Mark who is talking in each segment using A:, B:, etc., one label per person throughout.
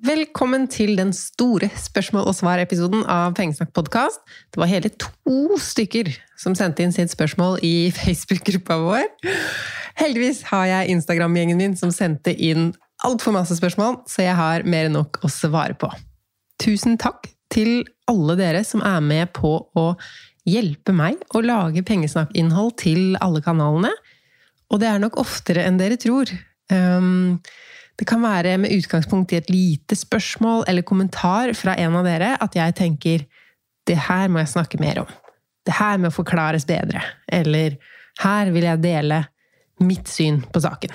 A: Velkommen til den store spørsmål og svar-episoden av Pengesnakk podkast. Det var hele to stykker som sendte inn sitt spørsmål i Facebook-gruppa vår. Heldigvis har jeg Instagram-gjengen min som sendte inn altfor masse spørsmål, så jeg har mer enn nok å svare på. Tusen takk til alle dere som er med på å hjelpe meg å lage pengesnakk-innhold til alle kanalene. Og det er nok oftere enn dere tror. Um, det kan være med utgangspunkt i et lite spørsmål eller kommentar fra en av dere at jeg tenker det her må jeg snakke mer om. Det her må forklares bedre. Eller her vil jeg dele mitt syn på saken.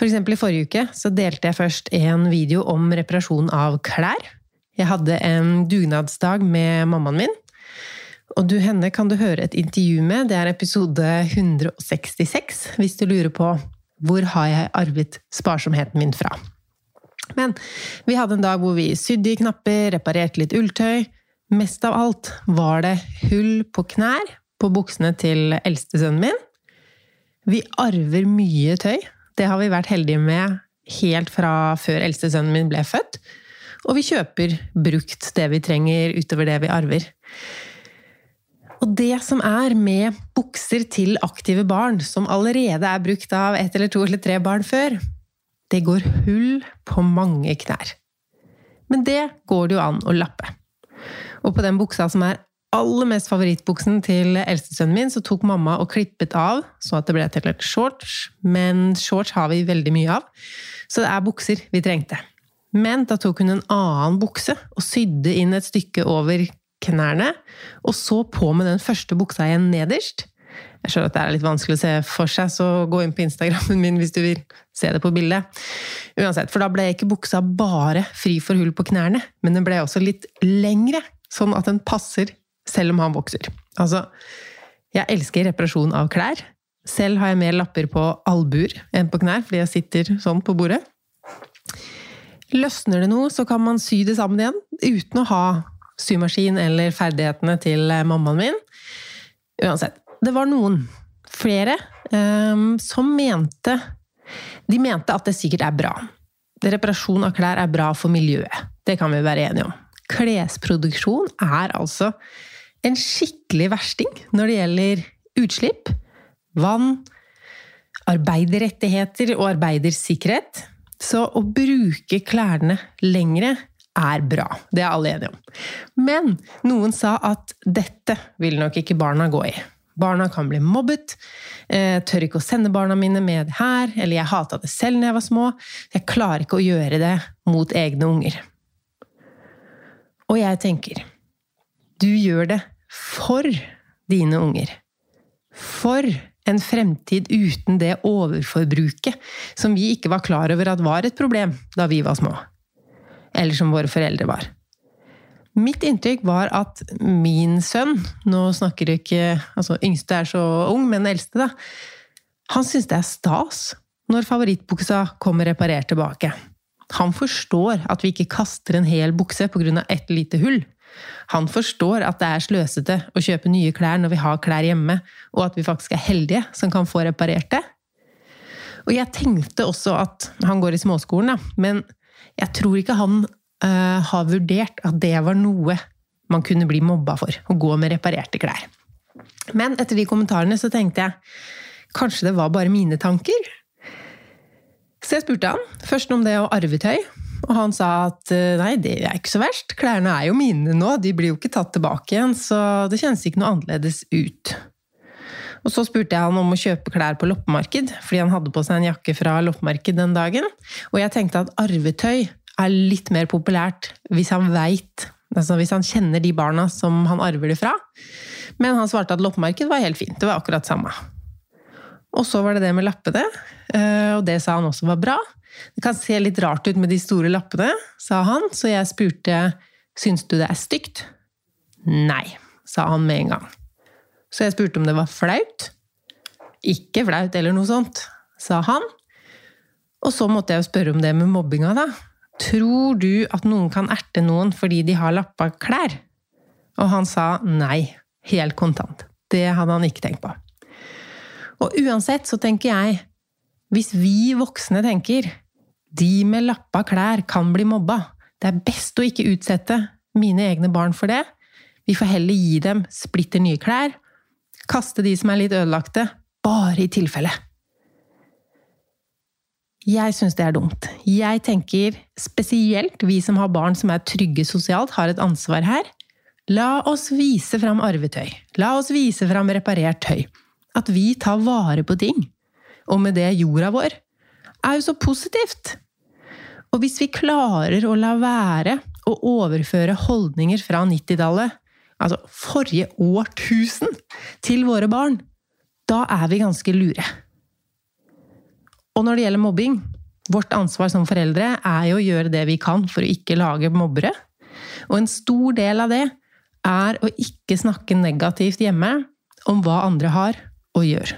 A: For eksempel i forrige uke så delte jeg først en video om reparasjon av klær. Jeg hadde en dugnadsdag med mammaen min. Og du, henne kan du høre et intervju med. Det er episode 166, hvis du lurer på hvor har jeg arvet sparsomheten min fra? Men vi hadde en dag hvor vi sydde i knapper, reparerte litt ulltøy. Mest av alt var det hull på knær på buksene til eldstesønnen min. Vi arver mye tøy. Det har vi vært heldige med helt fra før eldstesønnen min ble født. Og vi kjøper brukt det vi trenger utover det vi arver. Og det som er med bukser til aktive barn, som allerede er brukt av ett eller to eller tre barn før, det går hull på mange knær. Men det går det jo an å lappe. Og på den buksa som er aller mest favorittbuksen til eldstesønnen min, så tok mamma og klippet av, så at det ble til et shorts. Men shorts har vi veldig mye av, så det er bukser vi trengte. Men da tok hun en annen bukse og sydde inn et stykke over knærne, og så på med den første buksa igjen nederst. Jeg skjønner at det er litt vanskelig å se for seg, så gå inn på Instagrammen min hvis du vil se det på bildet. Uansett, for da ble ikke buksa bare fri for hull på knærne, men den ble også litt lengre, sånn at den passer selv om han vokser. Altså, jeg elsker reparasjon av klær. Selv har jeg mer lapper på albuer enn på knær, fordi jeg sitter sånn på bordet. Løsner det noe, så kan man sy det sammen igjen, uten å ha symaskin eller ferdighetene til mammaen min. Uansett. Det var noen, flere, um, som mente De mente at det sikkert er bra. Reparasjon av klær er bra for miljøet. Det kan vi være enige om. Klesproduksjon er altså en skikkelig versting når det gjelder utslipp, vann, arbeiderrettigheter og arbeidersikkerhet. Så å bruke klærne lengre er bra. Det er alle enige om. Men noen sa at dette vil nok ikke barna gå i. Barna kan bli mobbet. Jeg tør ikke å sende barna mine med her. Eller jeg hata det selv når jeg var små. Jeg klarer ikke å gjøre det mot egne unger. Og jeg tenker du gjør det for dine unger. For en fremtid uten det overforbruket som vi ikke var klar over at var et problem da vi var små. Eller som våre foreldre var. Mitt inntrykk var at min sønn Nå snakker ikke altså Yngste er så ung, men eldste, da. Han syns det er stas når favorittbuksa kommer reparert tilbake. Han forstår at vi ikke kaster en hel bukse pga. ett lite hull. Han forstår at det er sløsete å kjøpe nye klær når vi har klær hjemme, og at vi faktisk er heldige som kan få reparert det. Og jeg tenkte også at han går i småskolen, da, men jeg tror ikke han uh, har vurdert at det var noe man kunne bli mobba for. Å gå med reparerte klær. Men etter de kommentarene så tenkte jeg kanskje det var bare mine tanker? Så jeg spurte han først om det å arve tøy. Og han sa at eh, nei, det er ikke så verst. Klærne er jo mine nå, de blir jo ikke tatt tilbake igjen, så det kjennes ikke noe annerledes ut. Og så spurte jeg han om å kjøpe klær på loppemarked, fordi han hadde på seg en jakke fra loppemarked den dagen. Og jeg tenkte at arvetøy er litt mer populært hvis han veit Altså hvis han kjenner de barna som han arver det fra. Men han svarte at loppemarked var helt fint. Det var akkurat samme. Og så var det det med lappene, eh, og det sa han også var bra. Det kan se litt rart ut med de store lappene, sa han, så jeg spurte syns du det er stygt. Nei, sa han med en gang. Så jeg spurte om det var flaut. Ikke flaut eller noe sånt, sa han. Og så måtte jeg jo spørre om det med mobbinga, da. Tror du at noen kan erte noen fordi de har lappa klær? Og han sa nei, helt kontant. Det hadde han ikke tenkt på. Og uansett så tenker jeg, hvis vi voksne tenker de med lappa klær kan bli mobba, det er best å ikke utsette mine egne barn for det. Vi får heller gi dem splitter nye klær. Kaste de som er litt ødelagte, bare i tilfelle. Jeg syns det er dumt. Jeg tenker spesielt vi som har barn som er trygge sosialt, har et ansvar her. La oss vise fram arvetøy. La oss vise fram reparert tøy. At vi tar vare på ting. Og med det jorda vår. Er jo så positivt! Og hvis vi klarer å la være å overføre holdninger fra 90-tallet, altså forrige årtusen, til våre barn, da er vi ganske lure. Og når det gjelder mobbing, vårt ansvar som foreldre er jo å gjøre det vi kan for å ikke lage mobbere. Og en stor del av det er å ikke snakke negativt hjemme om hva andre har og gjør.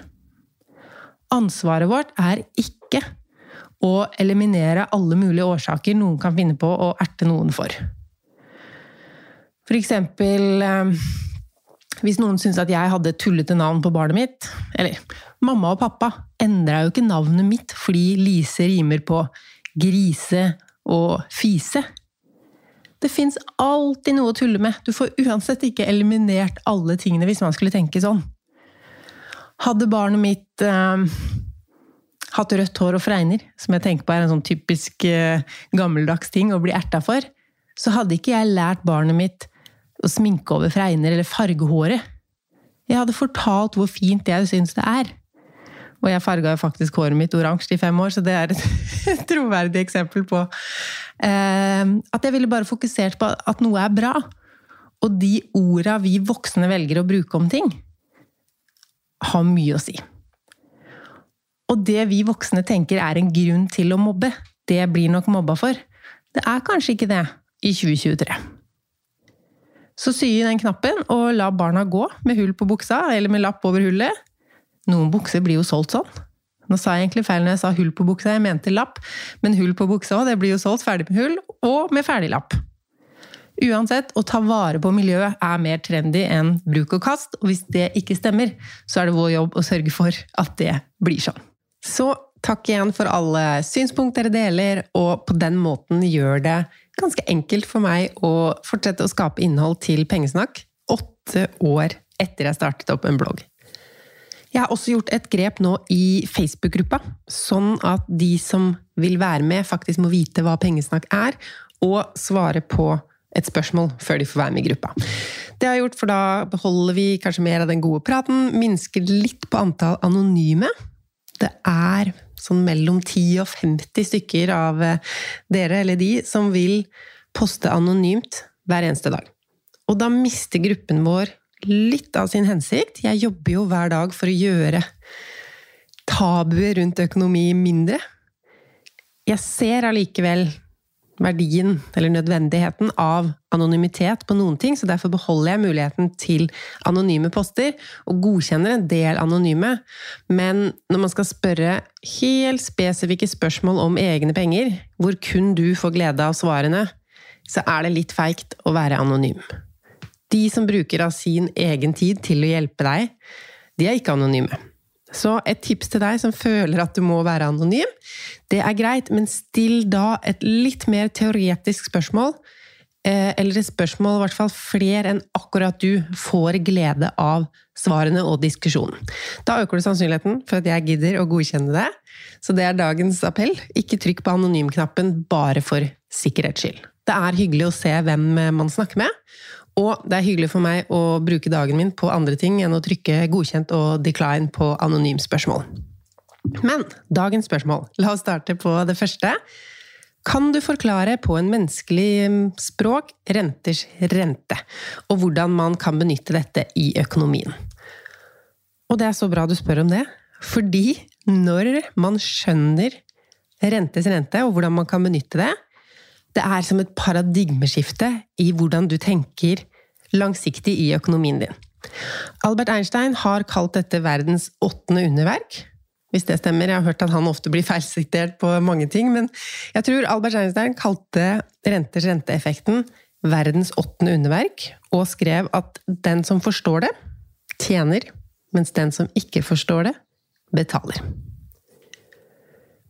A: Ansvaret vårt er ikke å eliminere alle mulige årsaker noen kan finne på å erte noen for. For eksempel hvis noen syns at jeg hadde et tullete navn på barnet mitt Eller mamma og pappa endra jo ikke navnet mitt fordi Lise rimer på grise og fise. Det fins alltid noe å tulle med. Du får uansett ikke eliminert alle tingene hvis man skulle tenke sånn. Hadde barnet mitt eh, hatt rødt hår og fregner, som jeg tenker på er en sånn typisk eh, gammeldags ting å bli erta for, så hadde ikke jeg lært barnet mitt å sminke over fregner eller farge håret. Jeg hadde fortalt hvor fint jeg syns det er. Og jeg farga jo faktisk håret mitt oransje i fem år, så det er et troverdig eksempel på eh, at jeg ville bare fokusert på at noe er bra. Og de orda vi voksne velger å bruke om ting, har mye å si. Og det vi voksne tenker er en grunn til å mobbe, det blir nok mobba for. Det er kanskje ikke det i 2023. Så sy i den knappen og la barna gå med hull på buksa, eller med lapp over hullet. Noen bukser blir jo solgt sånn. Nå sa jeg egentlig feil når jeg sa hull på buksa, jeg mente lapp. Men hull på buksa òg, det blir jo solgt ferdig med hull, og med ferdig lapp. Uansett, å ta vare på miljøet er mer trendy enn bruk og kast, og hvis det ikke stemmer, så er det vår jobb å sørge for at det blir sånn. Så takk igjen for alle synspunkt dere deler, og på den måten gjør det ganske enkelt for meg å fortsette å skape innhold til Pengesnakk åtte år etter jeg startet opp en blogg. Jeg har også gjort et grep nå i Facebook-gruppa, sånn at de som vil være med, faktisk må vite hva pengesnakk er, og svare på et spørsmål før de får være med i gruppa. Det har jeg gjort, for da beholder vi kanskje mer av den gode praten, minsker litt på antall anonyme. Det er sånn mellom 10 og 50 stykker av eh, dere eller de som vil poste anonymt hver eneste dag. Og da mister gruppen vår litt av sin hensikt. Jeg jobber jo hver dag for å gjøre tabuet rundt økonomi mindre. Jeg ser allikevel verdien, eller nødvendigheten, av anonymitet på noen ting, så derfor beholder jeg muligheten til anonyme poster, og godkjenner en del anonyme. Men når man skal spørre helt spesifikke spørsmål om egne penger, hvor kun du får glede av svarene, så er det litt feigt å være anonym. De som bruker av sin egen tid til å hjelpe deg, de er ikke anonyme. Så et tips til deg som føler at du må være anonym, det er greit, men still da et litt mer teoretisk spørsmål. eh, Eller et spørsmål i hvert fall flere enn akkurat du får glede av svarene og diskusjonen. Da øker du sannsynligheten for at jeg gidder å godkjenne det. Så det er dagens appell. Ikke trykk på anonymknappen bare for sikkerhets skyld. Det er hyggelig å se hvem man snakker med, og det er hyggelig for meg å bruke dagen min på andre ting enn å trykke godkjent og decline på anonym spørsmål. Men dagens spørsmål. La oss starte på det første. Kan du forklare på en menneskelig språk renters rente, og hvordan man kan benytte dette i økonomien? Og det er så bra du spør om det, fordi når man skjønner rentes rente, og hvordan man kan benytte det, det er som et paradigmeskifte i hvordan du tenker langsiktig i økonomien din. Albert Einstein har kalt dette verdens åttende underverk. Hvis det stemmer. Jeg har hørt at han ofte blir feilsitert på mange ting, men jeg tror Albert Einstein kalte renters renteeffekten verdens åttende underverk, og skrev at den som forstår det, tjener, mens den som ikke forstår det, betaler.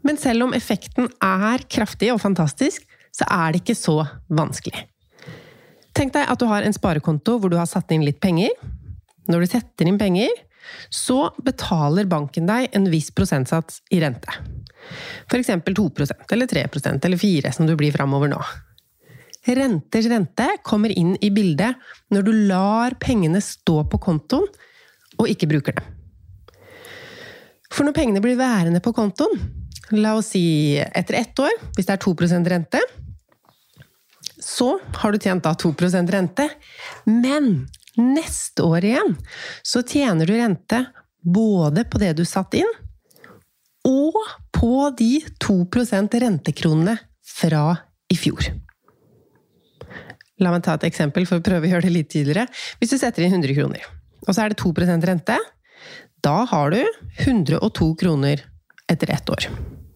A: Men selv om effekten er kraftig og fantastisk, så er det ikke så vanskelig. Tenk deg at du har en sparekonto hvor du har satt inn litt penger. Når du setter inn penger, så betaler banken deg en viss prosentsats i rente. F.eks. 2% eller 3% eller 4 som du blir framover nå. Renters rente kommer inn i bildet når du lar pengene stå på kontoen og ikke bruker dem. For når pengene blir værende på kontoen, la oss si etter ett år, hvis det er 2% rente, så har du tjent da 2% rente. Men neste år igjen så tjener du rente både på det du satte inn, og på de 2% rentekronene fra i fjor. La meg ta et eksempel for å prøve å gjøre det litt tydeligere. Hvis du setter inn 100 kroner, og så er det 2% rente, da har du 102 kroner etter ett år.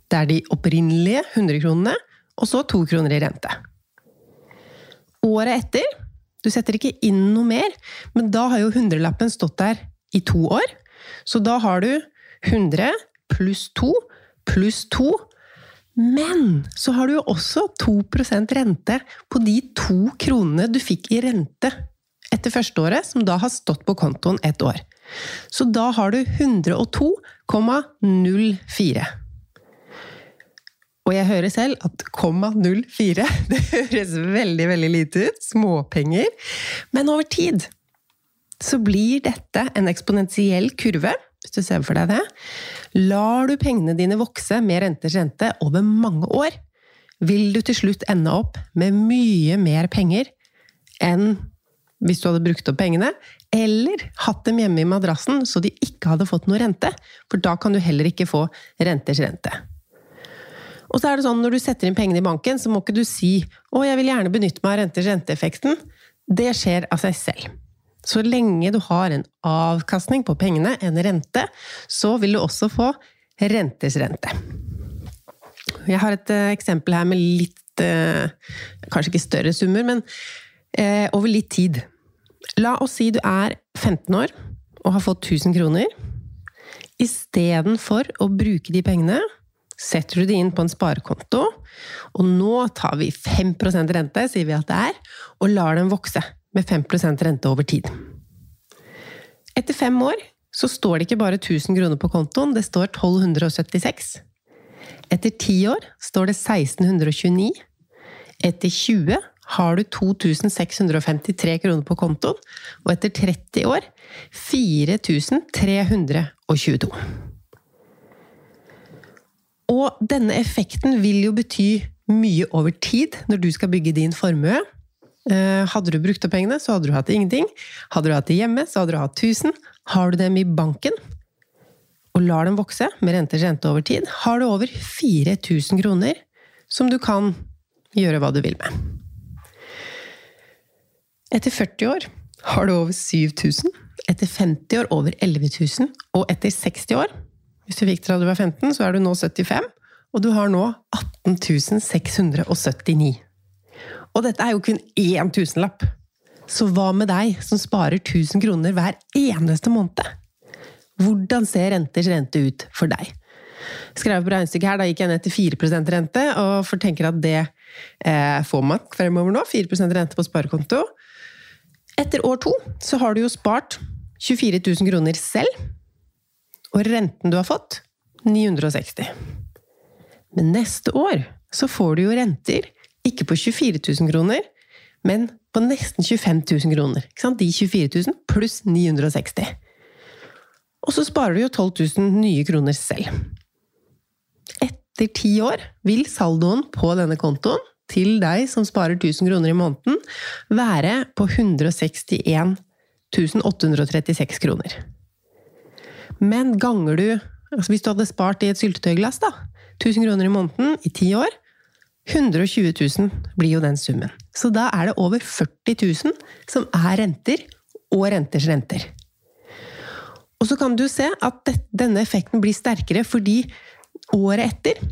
A: Det er de opprinnelige 100 kronene, og så 2 kroner i rente. Året etter Du setter ikke inn noe mer, men da har jo hundrelappen stått der i to år. Så da har du 100 pluss 2 pluss 2. Men så har du jo også 2% rente på de to kronene du fikk i rente etter første året, som da har stått på kontoen et år. Så da har du 102,04. Og jeg hører selv at 0,04 det høres veldig veldig lite ut. Småpenger. Men over tid så blir dette en eksponentiell kurve, hvis du ser for deg det. Lar du pengene dine vokse med renters rente over mange år, vil du til slutt ende opp med mye mer penger enn hvis du hadde brukt opp pengene, eller hatt dem hjemme i madrassen så de ikke hadde fått noe rente, for da kan du heller ikke få renters rente. Og så er det sånn, når du setter inn pengene i banken, så må ikke du si 'Å, jeg vil gjerne benytte meg av rente-rente-effekten'. Det skjer av seg selv. Så lenge du har en avkastning på pengene, en rente, så vil du også få rentes rente. Jeg har et eh, eksempel her med litt eh, Kanskje ikke større summer, men eh, over litt tid. La oss si du er 15 år og har fått 1000 kroner. Istedenfor å bruke de pengene, setter du det inn på en sparekonto, og nå tar vi 5% rente, sier vi at det er, og lar den vokse med 5% rente over tid. Etter fem år så står det ikke bare 1000 kroner på kontoen, det står 1276. Etter ti år står det 1629. Etter 20 har du 2653 kroner på kontoen, og etter 30 år 4322. Og denne effekten vil jo bety mye over tid når du skal bygge din formue. Eh, Hadde du brukt opp pengene, så hadde du hatt ingenting. Hadde du hatt det hjemme, så hadde du hatt 1000. Har du dem i banken, og lar dem vokse med renters rente over tid, har du over 4000 kroner som du kan gjøre hva du vil med. Etter 40 år har du over 7000, etter 50 år over 11 000, og etter 60 år, hvis du fikk det da du var 15, så er du nå 75, og du har nå 18 679. Og dette er jo kun én tusenlapp. Så hva med deg som sparer 1000 kroner hver eneste måned? Hvordan ser renters rente ut for deg? Skrev på regnestykket her, da gikk jeg ned til 4 rente, og tenker at det eh, får man fremover nå. 4% rente på sparekonto. Etter år to så har du jo spart 24 000 kroner selv, og renten du har fått 960. Men neste år så får du jo renter ikke på 24 000 kroner, men på nesten 25 000 kroner. De 24 000 pluss 960. Og så sparer du jo 12 000 nye kroner selv. Etter ti år vil saldoen på denne kontoen til deg som sparer 1000 kroner i måneden, være på 161 836 kroner. Men ganger du altså Hvis du hadde spart i et syltetøyglass, da, 1000 kroner i måneden i ti år, 120 000 blir jo den summen. Så da er det over 40 000 som er renter, og renters renter. Og så kan du se at denne effekten blir sterkere fordi året etter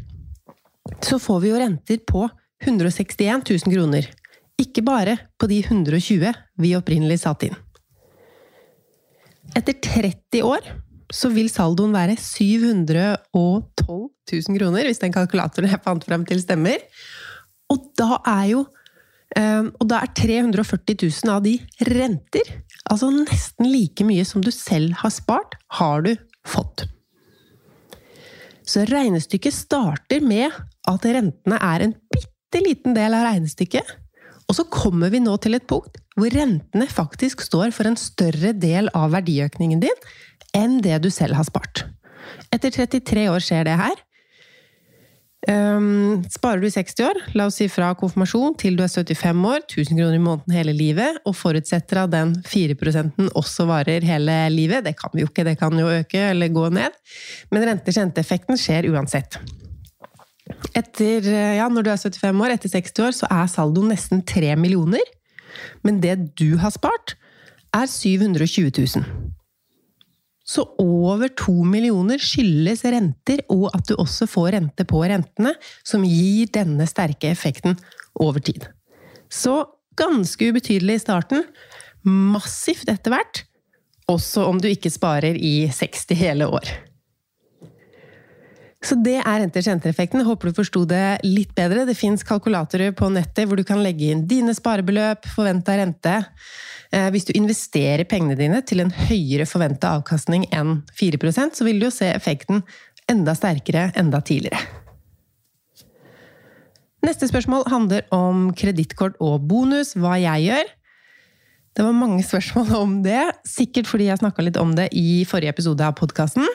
A: så får vi jo renter på 161 000 kroner. Ikke bare på de 120 vi opprinnelig satte inn. Etter 30 år så vil saldoen være 712 000 kroner, hvis den kalkulatoren jeg fant frem til, stemmer. Og da er jo og da er 340 000 av de renter. Altså nesten like mye som du selv har spart, har du fått. Så regnestykket starter med at rentene er en bitte liten del av regnestykket. Og så kommer vi nå til et punkt hvor rentene faktisk står for en større del av verdiøkningen din enn det du selv har spart. Etter 33 år skjer det her. Um, sparer du i 60 år, la oss si fra konfirmasjon til du er 75 år, 1000 kroner i måneden hele livet, og forutsetter at den 4% også varer hele livet. Det kan vi jo ikke, det kan jo øke eller gå ned. Men rente-renteeffekten skjer uansett. Etter, ja, når du er 75 år, etter 60 år, så er saldoen nesten 3 millioner. Men det du har spart, er 720 000. Så over 2 millioner skyldes renter, og at du også får rente på rentene, som gir denne sterke effekten over tid. Så ganske ubetydelig i starten, massivt etter hvert, også om du ikke sparer i 60 hele år. Så det er rente-rente-effekten. Håper du forsto det litt bedre. Det fins kalkulatorer på nettet hvor du kan legge inn dine sparebeløp, forventa rente. Eh, hvis du investerer pengene dine til en høyere forventa avkastning enn 4% så vil du jo se effekten enda sterkere enda tidligere. Neste spørsmål handler om kredittkort og bonus, hva jeg gjør. Det var mange spørsmål om det, sikkert fordi jeg snakka litt om det i forrige episode av podkasten.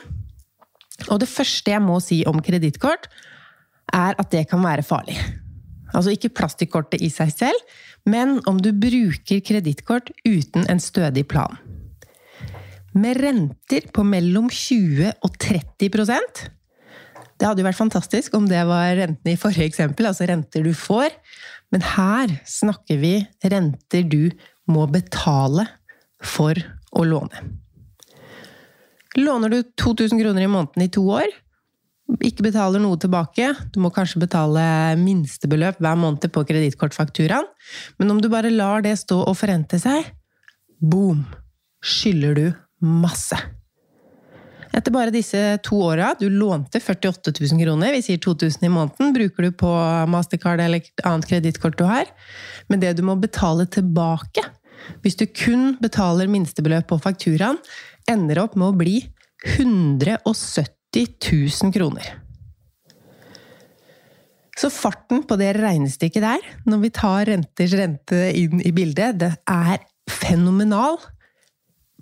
A: Og det første jeg må si om kredittkort, er at det kan være farlig. Altså ikke plastikkortet i seg selv, men om du bruker kredittkort uten en stødig plan. Med renter på mellom 20 og 30% Det hadde jo vært fantastisk om det var rentene i forrige eksempel, altså renter du får. Men her snakker vi renter du må betale for å låne. Låner du 2000 kroner i måneden i to år, ikke betaler noe tilbake. Du må kanskje betale minstebeløp hver måned på kredittkortfakturaen. Men om du bare lar det stå og forrente seg, boom! Skylder du masse. Etter bare disse to åra, du lånte 48 000 kroner, vi sier 2000 i måneden, bruker du på Mastercard eller annet kredittkort du har. Men det du må betale tilbake, hvis du kun betaler minstebeløp på fakturaen, ender opp med å bli 170 000 kroner. Så farten på det regnestykket der, når vi tar renters rente inn i bildet, det er fenomenal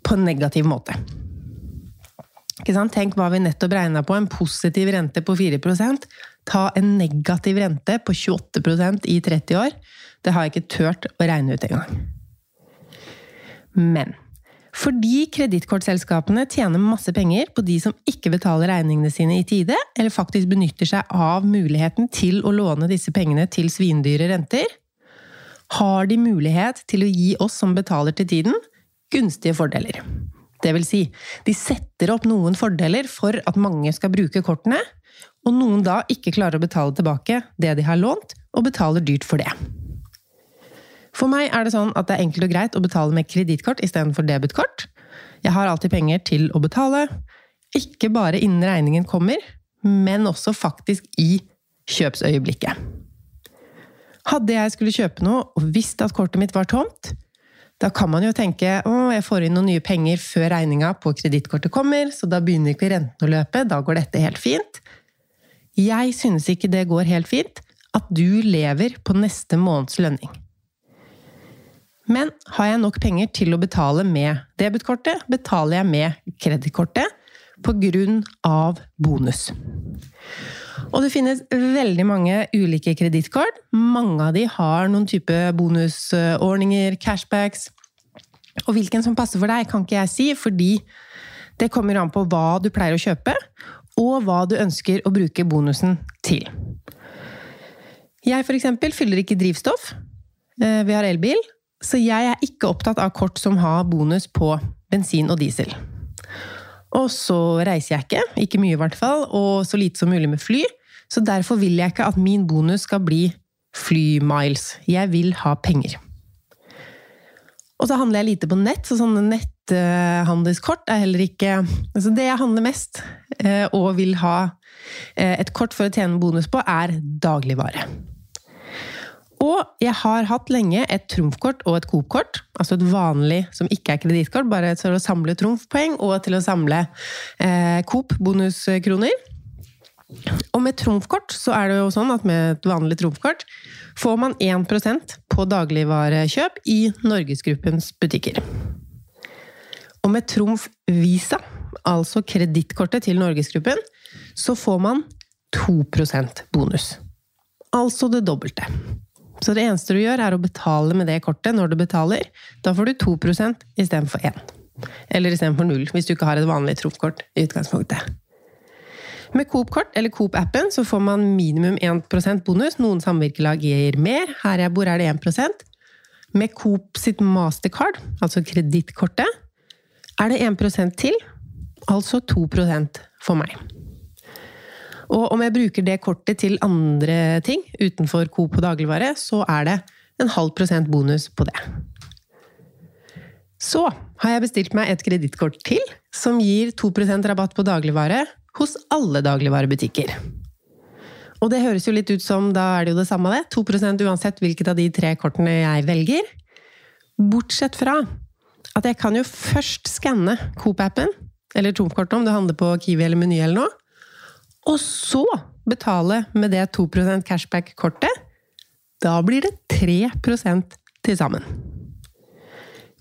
A: på en negativ måte. Tenk hva vi nettopp regna på, en positiv rente på 4% Ta en negativ rente på 28% i 30 år. Det har jeg ikke turt å regne ut engang. Men fordi kredittkortselskapene tjener masse penger på de som ikke betaler regningene sine i tide, eller faktisk benytter seg av muligheten til å låne disse pengene til svindyre renter, har de mulighet til å gi oss som betaler til tiden, gunstige fordeler. Det vil si, de setter opp noen fordeler for at mange skal bruke kortene, og noen da ikke klarer å betale tilbake det de har lånt, og betaler dyrt for det. For meg er det sånn at det er enkelt og greit å betale med kredittkort istedenfor debutkort. Jeg har alltid penger til å betale, ikke bare innen regningen kommer, men også faktisk i kjøpsøyeblikket. Hadde jeg skulle kjøpe noe og visst at kortet mitt var tomt, da kan man jo tenke å, jeg får inn noen nye penger før regninga på kredittkortet kommer, så da begynner ikke renten å løpe, da går dette helt fint. Jeg synes ikke det går helt fint at du lever på neste måneds lønning. Men har jeg nok penger til å betale med debutkortet, betaler jeg med kredittkortet av bonus. Og det finnes veldig mange ulike kredittkort. Mange av de har noen type bonusordninger, cashbacks. Og hvilken som passer for deg, kan ikke jeg si, fordi det kommer an på hva du pleier å kjøpe, og hva du ønsker å bruke bonusen til. Jeg eksempel fyller ikke drivstoff. Eh, vi har elbil, så jeg er ikke opptatt av kort som har bonus på bensin og diesel. Og så reiser jeg ikke, ikke mye i hvert fall, og så lite som mulig med fly. Så derfor vil jeg ikke at min bonus skal bli flymiles. Jeg vil ha penger. Og så handler jeg lite på nett, så sånne netthandelskort er heller ikke altså Det jeg handler mest, eh, og vil ha eh, et kort for å tjene bonus på, er dagligvare. Og jeg har hatt lenge et trumfkort og et Coop-kort. Altså et vanlig som ikke er kredittkort, bare til å samle trumfpoeng og til å samle eh, Coop-bonuskroner. Og med trumfkort så er det jo sånn at med et vanlig trumfkort får man 1% på dagligvarekjøp i Norgesgruppens butikker. Og med Trumf Visa, altså kredittkortet til Norgesgruppen, så får man 2% bonus. Altså det dobbelte. Så det eneste du gjør, er å betale med det kortet når du betaler. Da får du 2% istedenfor 1. Eller istedenfor 0, hvis du ikke har et vanlig trumfkort i utgangspunktet. Med Coop-kort eller Coop-appen så får man minimum 1% bonus. Noen samvirkelag gir mer. Her jeg bor er det 1% Med Coop sitt mastercard, altså kredittkortet, er det 1% til. Altså 2% for meg. Og om jeg bruker det kortet til andre ting utenfor Coop og dagligvare, så er det en halv prosent bonus på det. Så har jeg bestilt meg et kredittkort til, som gir 2% rabatt på dagligvare hos alle dagligvarebutikker. Og det høres jo litt ut som da er det jo det samme, det. 2% uansett hvilket av de tre kortene jeg velger. Bortsett fra at jeg kan jo først skanne Coop-appen, eller trumfkortet om du handler på Kiwi eller Meny eller noe, og så betale med det 2% cashback-kortet. Da blir det 3 til sammen.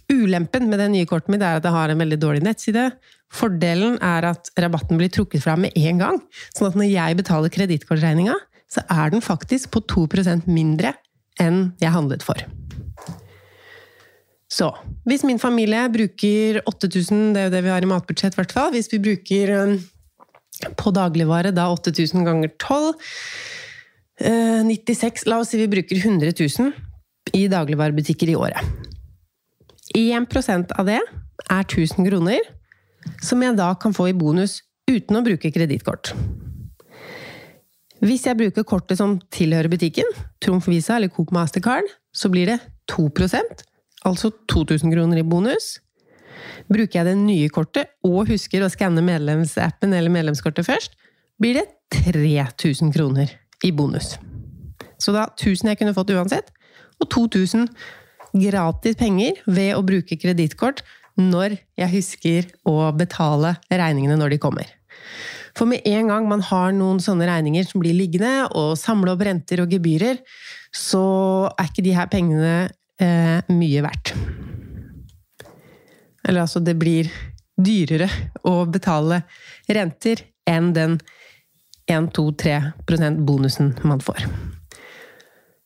A: Ulempen med det nye kortet mitt er at det har en veldig dårlig nettside. Fordelen er at rabatten blir trukket fra med en gang. Sånn at når jeg betaler kredittkortregninga, så er den faktisk på 2% mindre enn jeg handlet for. Så hvis min familie bruker 8000, det er jo det vi har i matbudsjett, i hvert fall. Hvis vi bruker på dagligvare da 8000 ganger 12 96 La oss si vi bruker 100 000 i dagligvarebutikker i året. 1% av det er 1000 kroner, som jeg da kan få i bonus uten å bruke kredittkort. Hvis jeg bruker kortet som tilhører butikken, Trumf Visa eller Coop Mastercard, så blir det 2% altså 2000 kroner i bonus. Bruker jeg det nye kortet og husker å skanne medlemsappen eller medlemskortet først, blir det 3000 kroner i bonus. Så da 1000 jeg kunne fått uansett, og 2000 gratis penger ved å bruke kredittkort når jeg husker å betale regningene når de kommer. For med en gang man har noen sånne regninger som blir liggende, og samle opp renter og gebyrer, så er ikke de her pengene eh, mye verdt. Eller altså, det blir dyrere å betale renter enn den 1-2-3 bonusen man får.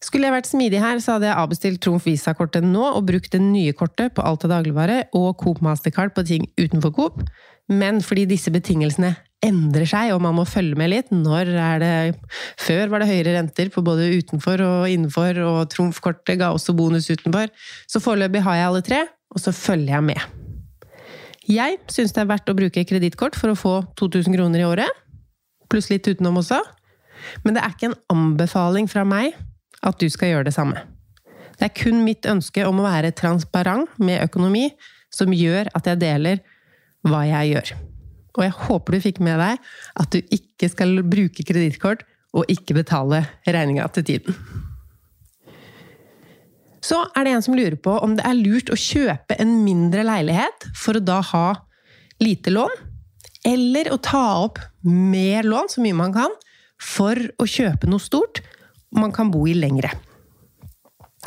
A: Skulle jeg vært smidig her, så hadde jeg avbestilt Trumf Visa-kortet nå og brukt det nye kortet på alt av dagligvare og Coop Mastercard på ting utenfor Coop. Men fordi disse betingelsene endrer seg, og man må følge med litt Når er det Før var det høyere renter på både utenfor og innenfor, og Trumf-kortet ga også bonus utenfor. Så foreløpig har jeg alle tre, og så følger jeg med. Jeg syns det er verdt å bruke kredittkort for å få 2000 kroner i året. Pluss litt utenom også. Men det er ikke en anbefaling fra meg at du skal gjøre det samme. Det er kun mitt ønske om å være transparent med økonomi som gjør at jeg deler hva jeg gjør. Og jeg håper du fikk med deg at du ikke skal bruke kredittkort og ikke betale regninga til tiden. Så er det en som lurer på om det er lurt å kjøpe en mindre leilighet for å da ha lite lån, eller å ta opp mer lån, så mye man kan, for å kjøpe noe stort man kan bo i lengre.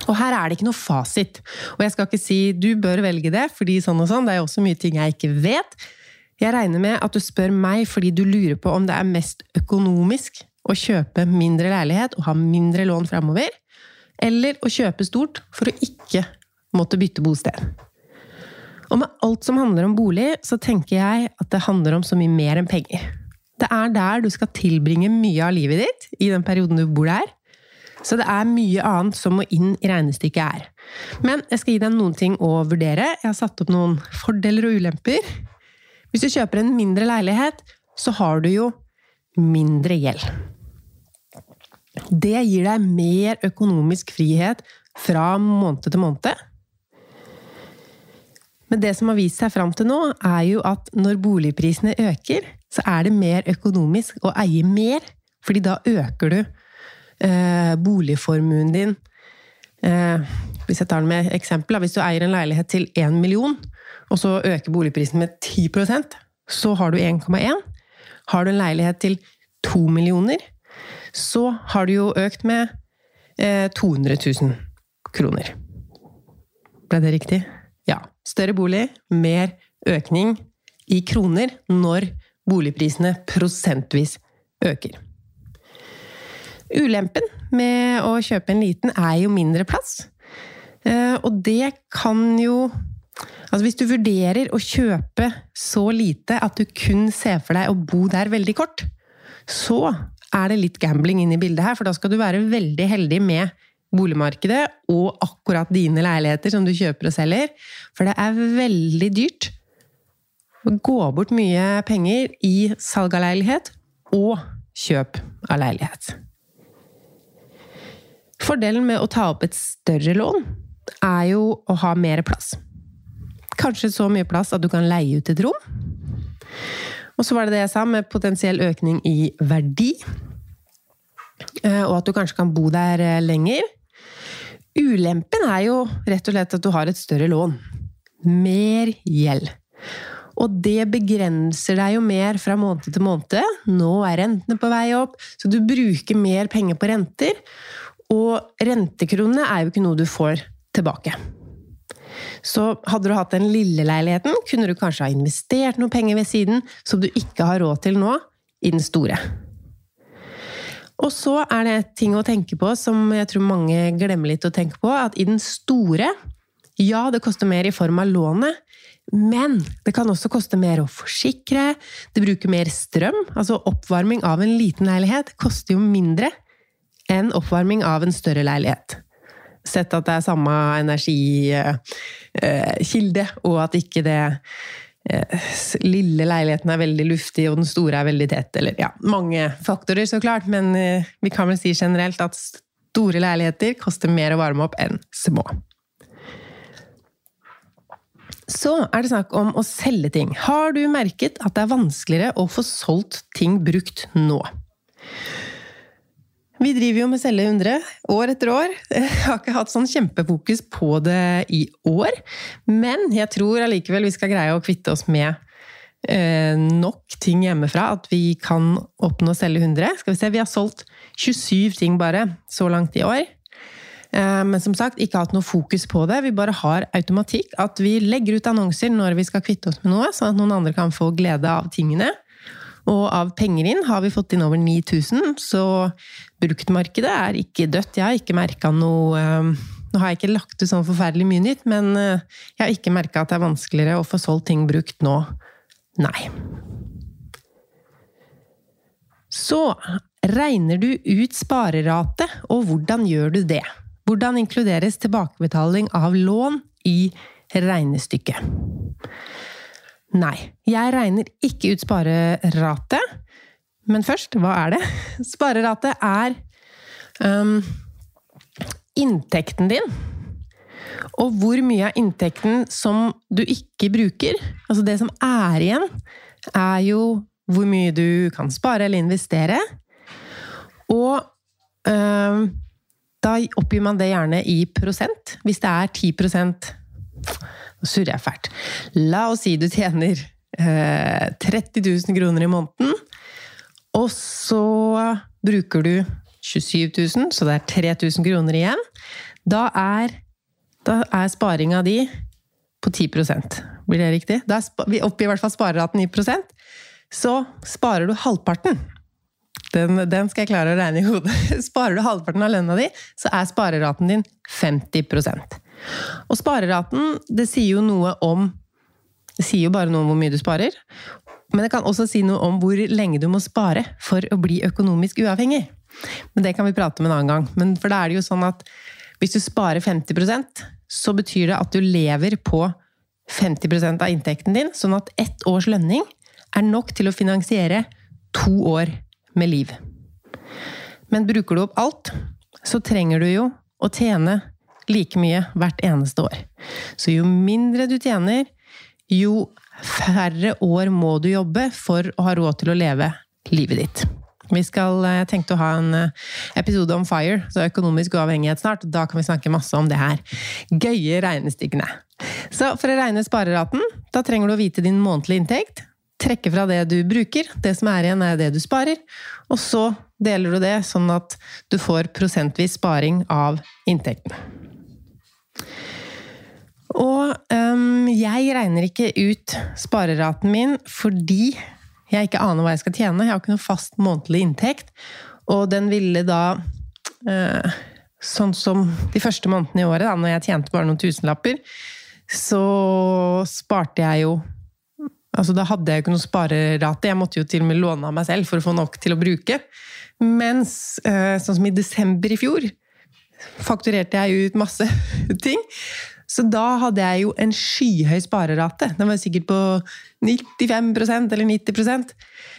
A: Og her er det ikke noe fasit. Og jeg skal ikke si du bør velge det, fordi sånn og sånn, det er jo også mye ting jeg ikke vet. Jeg regner med at du spør meg fordi du lurer på om det er mest økonomisk å kjøpe mindre leilighet og ha mindre lån framover, eller å kjøpe stort for å ikke måtte bytte bosted. Og med alt som handler om bolig, så tenker jeg at det handler om så mye mer enn penger. Det er der du skal tilbringe mye av livet ditt i den perioden du bor der. Så det er mye annet som må inn i regnestykket her. Men jeg skal gi deg noen ting å vurdere. Jeg har satt opp noen fordeler og ulemper. Hvis du kjøper en mindre leilighet, så har du jo mindre gjeld. Det gir deg mer økonomisk frihet fra måned til måned. Men det som har vist seg fram til nå, er jo at når boligprisene øker, så er det mer økonomisk å eie mer, fordi da øker du eh, boligformuen din eh, Hvis jeg tar den med eksempel, hvis du eier en leilighet til 1 million, og så øker boligprisen med 10% så har du 1,1. Har du en leilighet til 2 millioner, så har du jo økt med eh, 200 000 kroner. Ble det riktig? Ja. Større bolig, mer økning i kroner når boligprisene prosentvis øker. Ulempen med å kjøpe en liten er jo mindre plass. Eh, og det kan jo Altså hvis du vurderer å kjøpe så lite at du kun ser for deg å bo der veldig kort, så er det litt gambling inn i bildet her, for da skal du være veldig heldig med boligmarkedet og akkurat dine leiligheter som du kjøper og selger. For det er veldig dyrt å gå bort mye penger i salg av leilighet og kjøp av leilighet. Fordelen med å ta opp et større lån er jo å ha mer plass. Kanskje så mye plass at du kan leie ut et rom. Og så var det det jeg sa, med potensiell økning i verdi. Eh, og at du kanskje kan bo der eh, lenger. Ulempen er jo rett og slett at du har et større lån. Mer gjeld. Og det begrenser deg jo mer fra måned til måned. Nå er rentene på vei opp, så du bruker mer penger på renter. Og rentekronene er jo ikke noe du får tilbake. Så hadde du hatt den lille leiligheten, kunne du kanskje ha investert noen penger ved siden som du ikke har råd til nå, i den store. Og så er det ting å tenke på som jeg tror mange glemmer litt å tenke på, at i den store Ja, det koster mer i form av lånet, men det kan også koste mer å forsikre, det bruker mer strøm. Altså oppvarming av en liten leilighet koster jo mindre enn oppvarming av en større leilighet. Sett at det er samme energikilde, og at ikke det eh, lille leiligheten er veldig luftig, og den store er veldig tett. Eller ja, mange faktorer, så klart, men eh, vi kan vel si generelt at store leiligheter koster mer å varme opp enn små. Så er det snakk om å selge ting. Har du merket at det er vanskeligere å få solgt ting brukt nå? Vi driver jo med Selge 100 år etter år. Jeg har ikke hatt sånn kjempefokus på det i år. Men jeg tror allikevel vi skal greie å kvitte oss med eh, nok ting hjemmefra at vi kan oppnå selge 100. Skal vi se, vi har solgt 27 ting bare så langt i år. Eh, men som sagt, ikke hatt noe fokus på det. Vi bare har automatikk. At vi legger ut annonser når vi skal kvitte oss med noe, sånn at noen andre kan få glede av tingene. Og av penger inn har vi fått inn over 9000, så bruktmarkedet er ikke dødt. Jeg har ikke merka noe eh, Nå har jeg ikke lagt ut sånn forferdelig mye nytt, men eh, jeg har ikke merka at det er vanskeligere å få solgt ting brukt nå. Nei. Så regner du ut sparerate, og hvordan gjør du det? Hvordan inkluderes tilbakebetaling av lån i regnestykket? Nei, jeg regner ikke ut sparerate. Men først, hva er det? Sparerate er um, inntekten din. Og hvor mye av inntekten som du ikke bruker, altså det som er igjen, er jo hvor mye du kan spare eller investere. Og um, da oppgir man det gjerne i prosent. Hvis det er 10 Surrer jeg fælt. La oss si du tjener eh, 30 000 kroner i måneden, og så bruker du 27 000, så det er 3000 kroner igjen. Da er, da er sparinga di på 10% Blir det riktig? Da er, vi oppgir i hvert fall spareraten i prosent. Så sparer du halvparten. Den, den, skal jeg klare å regne i hodet. Sparer du halvparten av lønna di, så er spareraten din 50 Og spareraten, det sier jo noe om Det sier jo bare noe om hvor mye du sparer. Men det kan også si noe om hvor lenge du må spare for å bli økonomisk uavhengig. Men det kan vi prate om en annen gang. Men for da er det jo sånn at hvis du sparer 50% så betyr det at du lever på 50% av inntekten din, sånn at ett års lønning er nok til å finansiere to år med liv. Men bruker du opp alt, så trenger du jo å tjene like mye hvert eneste år. Så jo mindre du tjener, jo færre år må du jobbe for å ha råd til å leve livet ditt. Vi skal, eh, tenkte å ha en eh, episode om FIRE, så økonomisk uavhengighet snart. Da kan vi snakke masse om det her gøye regnestykkene. Så for å regne spareraten, da trenger du å vite din månedlige inntekt, trekke fra det du bruker. Det som er igjen, er det du sparer. Og så deler du det sånn at du får prosentvis sparing av inntekten. Og um, jeg regner ikke ut spareraten min fordi jeg ikke aner hva jeg skal tjene. Jeg har ikke noe fast månedlig inntekt. Og den ville da uh, Sånn som de første månedene i året, da når jeg tjente bare noen tusenlapper, så sparte jeg jo Altså, da hadde jeg jo ikke noe sparerate. Jeg måtte jo til og med låne av meg selv for å få nok til å bruke. Mens uh, sånn som i desember i fjor fakturerte jeg ut masse ting. Så da hadde jeg jo en skyhøy sparerate. Den var sikkert på 95% eller 90%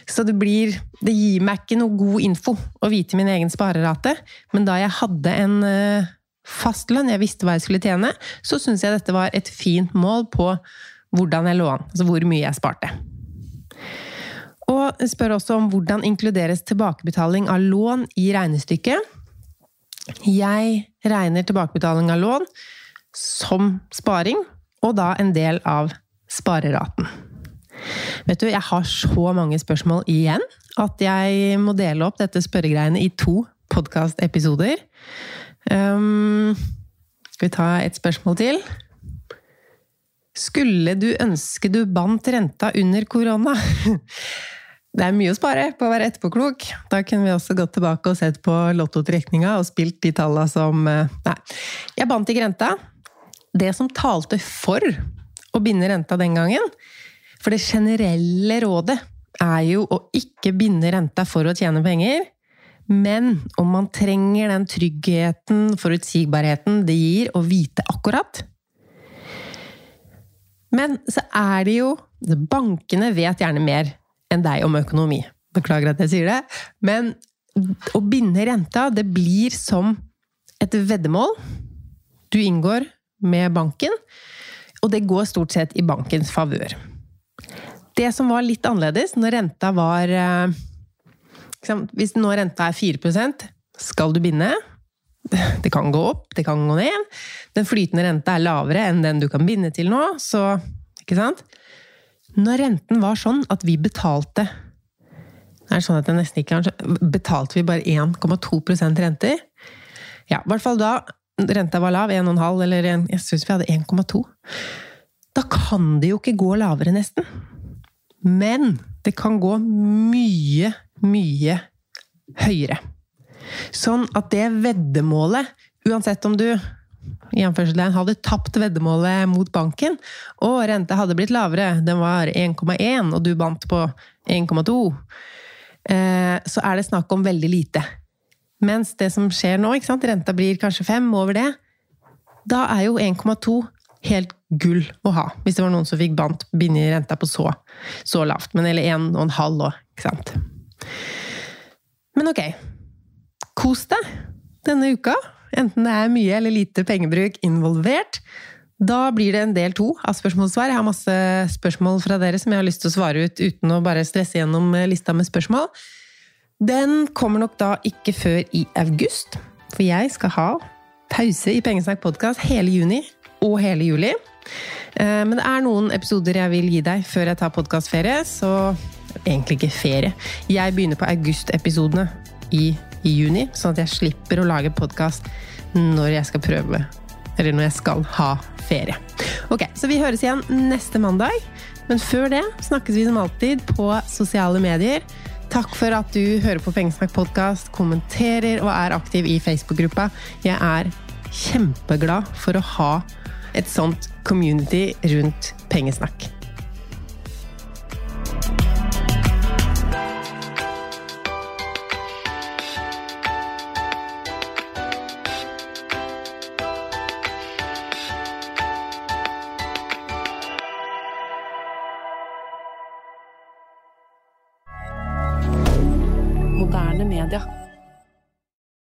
A: Så det blir Det gir meg ikke noe god info å vite min egen sparerate. Men da jeg hadde en fast fastlønn, jeg visste hva jeg skulle tjene, så syntes jeg dette var et fint mål på hvordan jeg lå an. Altså hvor mye jeg sparte. Og spør også om hvordan inkluderes tilbakebetaling av lån i regnestykket. Jeg regner tilbakebetaling av lån som sparing, og da en del av spareraten. Vet du, jeg har så mange spørsmål igjen at jeg må dele opp dette spørregreiene i to podkastepisoder. Um, skal vi ta et spørsmål til? Skulle du ønske du bandt renta under korona? Det er mye å spare på å være etterpåklok. Da kunne vi også gått tilbake og sett på lottotrekninga og spilt de tallene som eh, Nei. Jeg bandt ikke renta. Det som talte for å binde renta den gangen, for det generelle rådet er jo å ikke binde renta for å tjene penger, men om man trenger den tryggheten, forutsigbarheten det gir å vite akkurat, men så er det jo Bankene vet gjerne mer enn deg om økonomi. Beklager at jeg sier det. Men å binde renta, det blir som et veddemål du inngår med banken, og det går stort sett i bankens favør. Det som var litt annerledes når renta var eh, Hvis nå renta er 4% skal du binde. Det kan gå opp, det kan gå ned. Den flytende renta er lavere enn den du kan binde til nå, så Ikke sant? Når renten var sånn at vi betalte Det er sånn at jeg nesten ikke har Betalte vi bare 1,2% renter? Ja, i hvert fall da renta var lav, 1,5 eller 1, jeg syns vi hadde 1,2. Da kan det jo ikke gå lavere, nesten. Men det kan gå mye, mye høyere. Sånn at det veddemålet, uansett om du i hadde tapt veddemålet mot banken, og renta hadde blitt lavere, den var 1,1, og du bandt på 1,2, eh, så er det snakk om veldig lite. Mens det som skjer nå, ikke sant? renta blir kanskje 5 over det, da er jo 1,2 helt gull å ha. Hvis det var noen som fikk bandt bindet renta på så, så lavt. Men eller 1,5 òg, ikke sant. Men ok. Kos deg denne uka. Enten det er mye eller lite pengebruk involvert. Da blir det en del to av spørsmålssvar. Jeg har masse spørsmål fra dere som jeg har lyst til å svare ut uten å bare stresse gjennom lista med spørsmål. Den kommer nok da ikke før i august, for jeg skal ha pause i Pengesnakk podkast hele juni og hele juli. Eh, men det er noen episoder jeg vil gi deg før jeg tar podkastferie, så egentlig ikke ferie. Jeg begynner på august-episodene i, i, juni, sånn at jeg slipper å lage podkast når jeg skal prøve Eller når jeg skal ha ferie. Ok, Så vi høres igjen neste mandag. Men før det snakkes vi som alltid på sosiale medier. Takk for at du hører på Pengesnakk podkast, kommenterer og er aktiv i Facebook-gruppa. Jeg er kjempeglad for å ha et sånt community rundt pengesnakk.